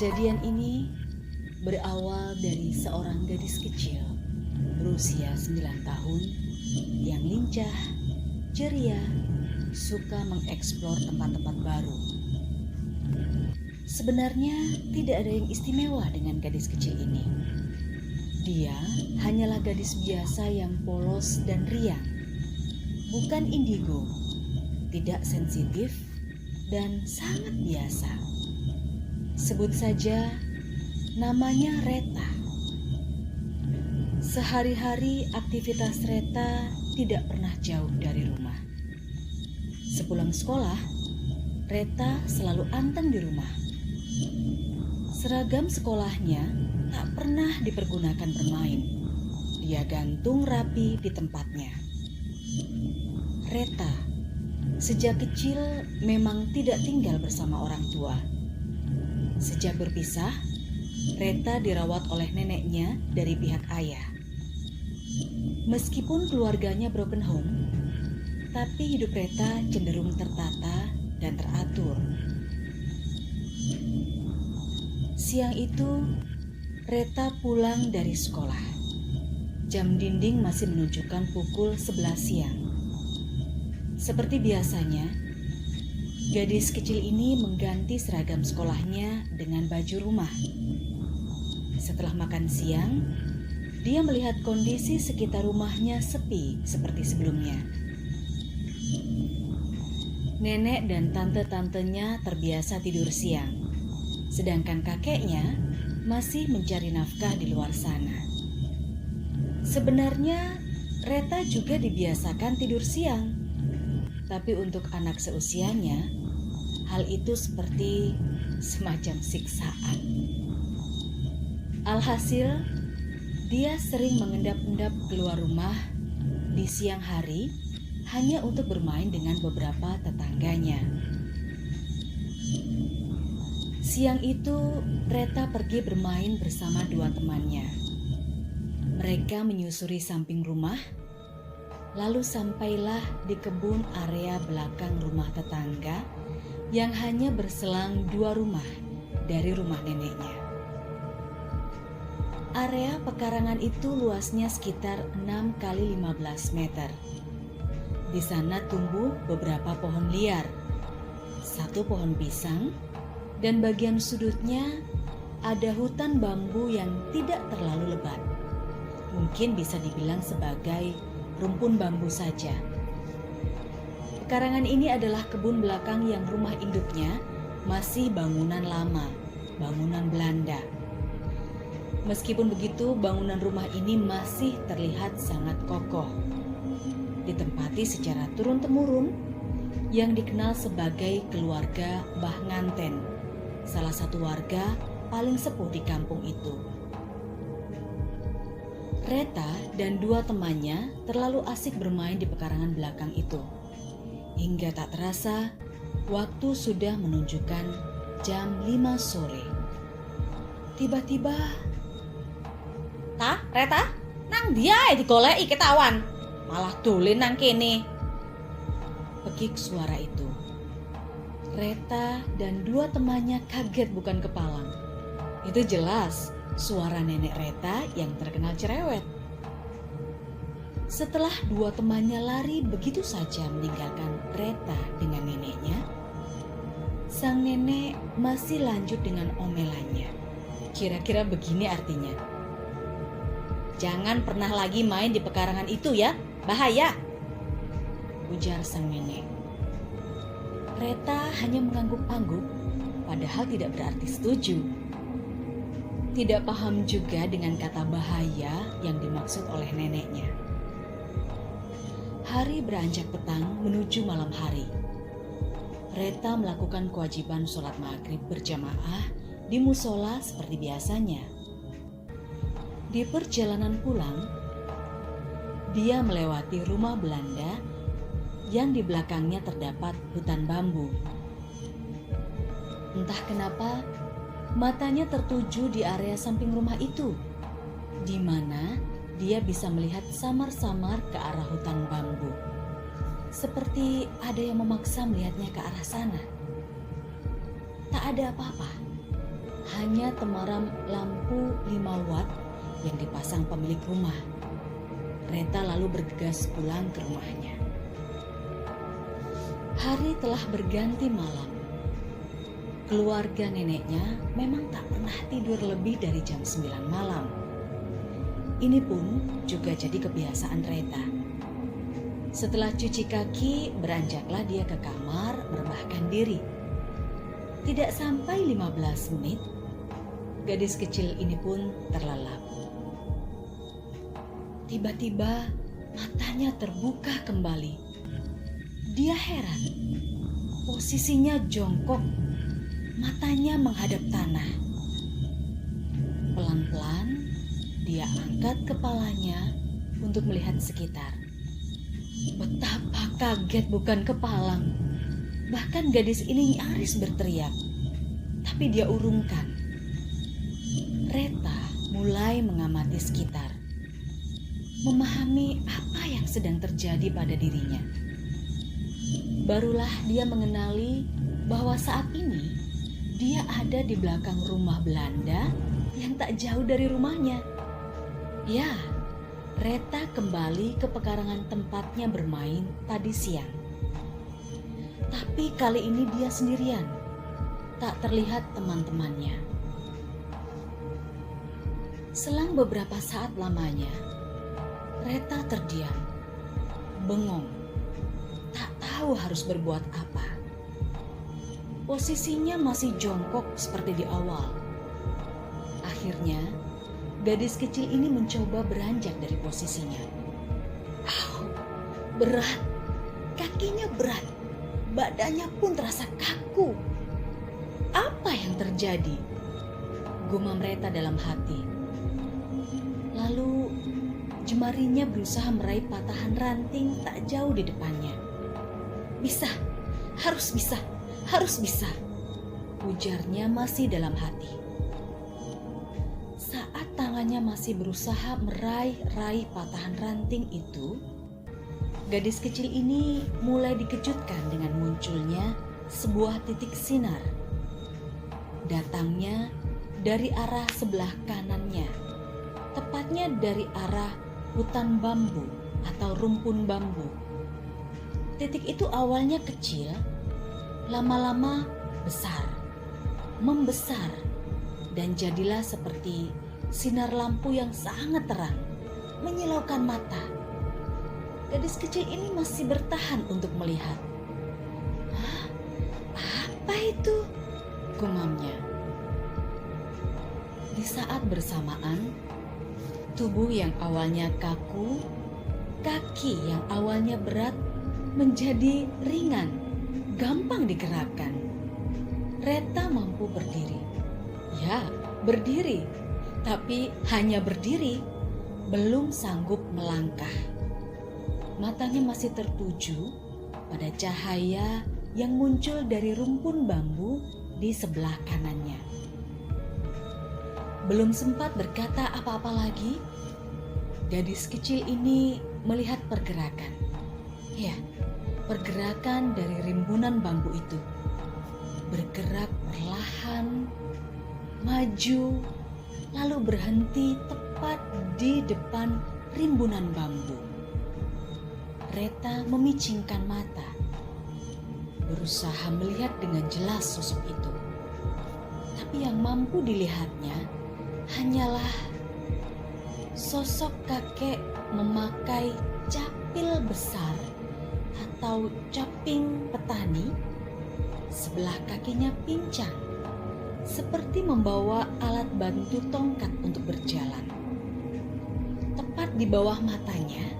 Kejadian ini berawal dari seorang gadis kecil berusia 9 tahun yang lincah, ceria, suka mengeksplor tempat-tempat baru. Sebenarnya tidak ada yang istimewa dengan gadis kecil ini. Dia hanyalah gadis biasa yang polos dan riang. Bukan indigo, tidak sensitif, dan sangat biasa. Sebut saja namanya Reta. Sehari-hari aktivitas Reta tidak pernah jauh dari rumah. Sepulang sekolah, Reta selalu anteng di rumah. Seragam sekolahnya tak pernah dipergunakan bermain. Dia gantung rapi di tempatnya. Reta sejak kecil memang tidak tinggal bersama orang tua. Sejak berpisah, Reta dirawat oleh neneknya dari pihak ayah. Meskipun keluarganya broken home, tapi hidup Reta cenderung tertata dan teratur. Siang itu, Reta pulang dari sekolah. Jam dinding masih menunjukkan pukul 11 siang. Seperti biasanya, gadis kecil ini mengganti seragam sekolahnya dengan baju rumah. Setelah makan siang, dia melihat kondisi sekitar rumahnya sepi seperti sebelumnya. Nenek dan tante-tantenya terbiasa tidur siang, sedangkan kakeknya masih mencari nafkah di luar sana. Sebenarnya, Reta juga dibiasakan tidur siang, tapi untuk anak seusianya, hal itu seperti semacam siksaan. Alhasil, dia sering mengendap-endap keluar rumah di siang hari hanya untuk bermain dengan beberapa tetangganya. Siang itu, Reta pergi bermain bersama dua temannya. Mereka menyusuri samping rumah, lalu sampailah di kebun area belakang rumah tetangga yang hanya berselang dua rumah dari rumah neneknya. Area pekarangan itu luasnya sekitar 6 kali 15 meter. Di sana tumbuh beberapa pohon liar, satu pohon pisang, dan bagian sudutnya ada hutan bambu yang tidak terlalu lebat. Mungkin bisa dibilang sebagai rumpun bambu saja. Pekarangan ini adalah kebun belakang yang rumah induknya masih bangunan lama, bangunan Belanda. Meskipun begitu, bangunan rumah ini masih terlihat sangat kokoh ditempati secara turun-temurun yang dikenal sebagai keluarga Mbah Nganten, salah satu warga paling sepuh di kampung itu. Reta dan dua temannya terlalu asik bermain di pekarangan belakang itu. Hingga tak terasa, waktu sudah menunjukkan jam 5 sore. Tiba-tiba, "Ta, Reta, nang dia digoleki ketahuan." malah dolen nang kene. Pekik suara itu. Reta dan dua temannya kaget bukan kepalang. Itu jelas suara nenek Reta yang terkenal cerewet. Setelah dua temannya lari begitu saja meninggalkan Reta dengan neneknya, sang nenek masih lanjut dengan omelannya. Kira-kira begini artinya. Jangan pernah lagi main di pekarangan itu ya, Bahaya, ujar sang nenek. Reta hanya mengangguk-angguk, padahal tidak berarti setuju. Tidak paham juga dengan kata bahaya yang dimaksud oleh neneknya. Hari beranjak petang menuju malam hari. Reta melakukan kewajiban sholat maghrib berjamaah di musola seperti biasanya. Di perjalanan pulang, dia melewati rumah Belanda yang di belakangnya terdapat hutan bambu. Entah kenapa, matanya tertuju di area samping rumah itu, di mana dia bisa melihat samar-samar ke arah hutan bambu. Seperti ada yang memaksa melihatnya ke arah sana. Tak ada apa-apa, hanya temaram lampu 5 watt yang dipasang pemilik rumah. Reta lalu bergegas pulang ke rumahnya. Hari telah berganti malam. Keluarga neneknya memang tak pernah tidur lebih dari jam 9 malam. Ini pun juga jadi kebiasaan Reta. Setelah cuci kaki, beranjaklah dia ke kamar merebahkan diri. Tidak sampai 15 menit, gadis kecil ini pun terlelap. Tiba-tiba matanya terbuka kembali. Dia heran. Posisinya jongkok, matanya menghadap tanah. Pelan-pelan dia angkat kepalanya untuk melihat sekitar. Betapa kaget bukan kepalang. Bahkan gadis ini nyaris berteriak. Tapi dia urungkan. Reta mulai mengamati sekitar. Memahami apa yang sedang terjadi pada dirinya. Barulah dia mengenali bahwa saat ini dia ada di belakang rumah Belanda yang tak jauh dari rumahnya. Ya, Reta kembali ke pekarangan tempatnya bermain tadi siang. Tapi kali ini dia sendirian, tak terlihat teman-temannya. Selang beberapa saat lamanya, Reta terdiam, bengong, tak tahu harus berbuat apa. Posisinya masih jongkok seperti di awal. Akhirnya, gadis kecil ini mencoba beranjak dari posisinya. Au, berat, kakinya berat, badannya pun terasa kaku. Apa yang terjadi? Gumam Reta dalam hati. Lalu jemarinya berusaha meraih patahan ranting tak jauh di depannya. Bisa, harus bisa, harus bisa. Ujarnya masih dalam hati. Saat tangannya masih berusaha meraih-raih patahan ranting itu, gadis kecil ini mulai dikejutkan dengan munculnya sebuah titik sinar. Datangnya dari arah sebelah kanannya, tepatnya dari arah hutan bambu atau rumpun bambu. Titik itu awalnya kecil, lama-lama besar, membesar, dan jadilah seperti sinar lampu yang sangat terang, menyilaukan mata. Gadis kecil ini masih bertahan untuk melihat. Hah? Apa itu? Gumamnya. Di saat bersamaan, tubuh yang awalnya kaku, kaki yang awalnya berat menjadi ringan, gampang digerakkan. Reta mampu berdiri. Ya, berdiri, tapi hanya berdiri, belum sanggup melangkah. Matanya masih tertuju pada cahaya yang muncul dari rumpun bambu di sebelah kanannya. Belum sempat berkata apa-apa lagi, gadis kecil ini melihat pergerakan. Ya, pergerakan dari rimbunan bambu itu bergerak perlahan, maju, lalu berhenti tepat di depan rimbunan bambu. Reta memicingkan mata, berusaha melihat dengan jelas sosok itu. Tapi yang mampu dilihatnya hanyalah sosok kakek memakai capil besar atau caping petani. Sebelah kakinya pincang, seperti membawa alat bantu tongkat untuk berjalan. Tepat di bawah matanya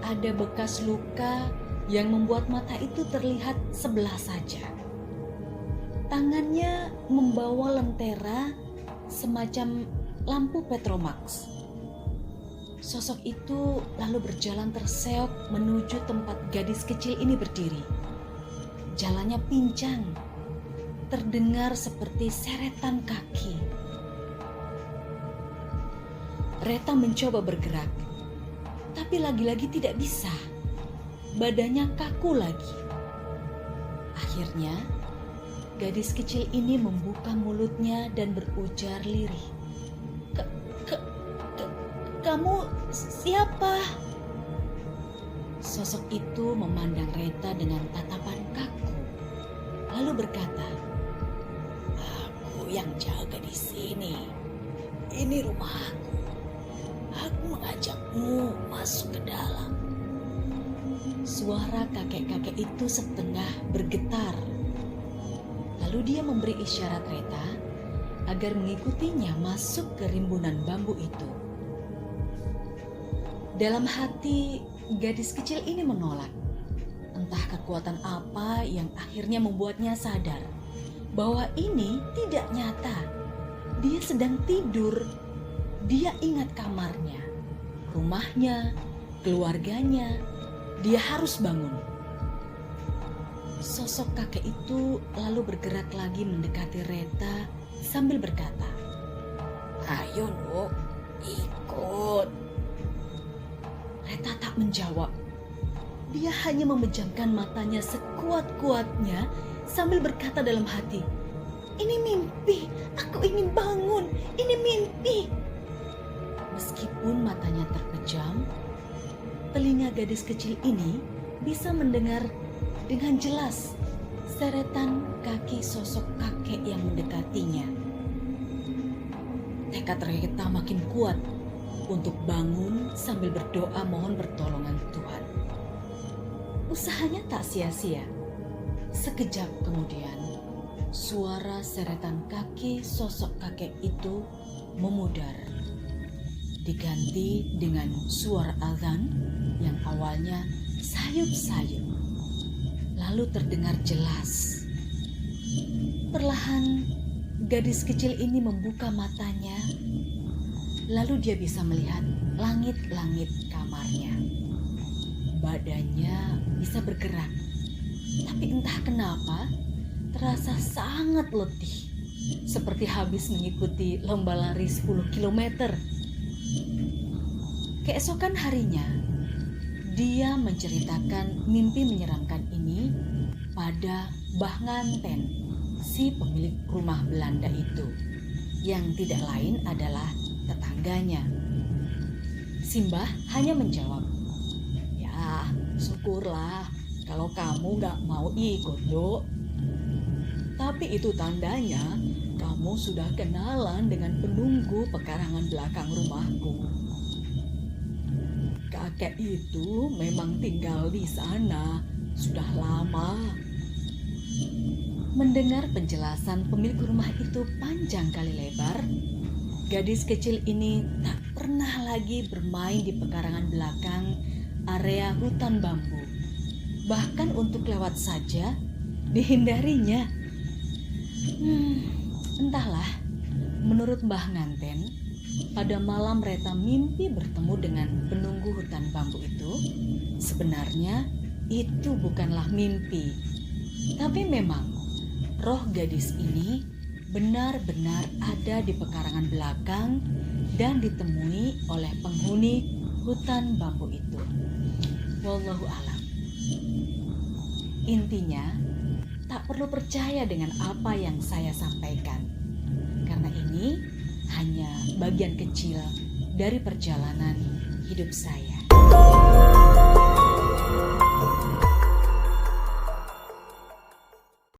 ada bekas luka yang membuat mata itu terlihat sebelah saja. Tangannya membawa lentera semacam lampu Petromax. Sosok itu lalu berjalan terseok menuju tempat gadis kecil ini berdiri. Jalannya pincang, terdengar seperti seretan kaki. Reta mencoba bergerak, tapi lagi-lagi tidak bisa. Badannya kaku lagi. Akhirnya, Gadis kecil ini membuka mulutnya dan berujar lirih. "Ke- ke- ke- kamu siapa? Sosok itu memandang Reta dengan tatapan kaku, lalu berkata, "Aku yang jaga di sini. Ini rumahku. Aku mengajakmu masuk ke dalam." Suara kakek-kakek itu setengah bergetar. Lalu dia memberi isyarat Reta agar mengikutinya masuk ke rimbunan bambu itu. Dalam hati, gadis kecil ini menolak. Entah kekuatan apa yang akhirnya membuatnya sadar bahwa ini tidak nyata. Dia sedang tidur. Dia ingat kamarnya, rumahnya, keluarganya. Dia harus bangun. Sosok kakek itu lalu bergerak lagi mendekati Reta sambil berkata, "Ayo, Nuk, menjawab. Dia hanya memejamkan matanya sekuat-kuatnya sambil berkata dalam hati, "Ini mimpi, aku ingin bangun, ini mimpi." Meskipun matanya terpejam, telinga gadis kecil ini bisa mendengar dengan jelas seretan kaki sosok kakek yang mendekatinya. Tekad Reta makin kuat untuk bangun sambil berdoa mohon pertolongan Tuhan. Usahanya tak sia-sia. Sekejap kemudian, suara seretan kaki sosok kakek itu memudar. Diganti dengan suara azan yang awalnya sayup-sayup. Lalu terdengar jelas. Perlahan gadis kecil ini membuka matanya Lalu dia bisa melihat langit-langit kamarnya. Badannya bisa bergerak, tapi entah kenapa terasa sangat letih, seperti habis mengikuti lomba lari 10 km. Keesokan harinya, dia menceritakan mimpi menyeramkan ini pada Mbah Nganten, si pemilik rumah Belanda itu, yang tidak lain adalah tetangganya. Simbah hanya menjawab, Ya, syukurlah kalau kamu gak mau ikut, Dok. Tapi itu tandanya kamu sudah kenalan dengan penunggu pekarangan belakang rumahku. Kakek itu memang tinggal di sana sudah lama. Mendengar penjelasan pemilik rumah itu panjang kali lebar, gadis kecil ini tak pernah lagi bermain di pekarangan belakang area hutan bambu. Bahkan untuk lewat saja dihindarinya. Hmm, entahlah, menurut Mbah Nganten, pada malam Reta mimpi bertemu dengan penunggu hutan bambu itu, sebenarnya itu bukanlah mimpi. Tapi memang roh gadis ini benar-benar ada di pekarangan belakang dan ditemui oleh penghuni hutan bambu itu. Wallahu alam. Intinya, tak perlu percaya dengan apa yang saya sampaikan. Karena ini hanya bagian kecil dari perjalanan hidup saya.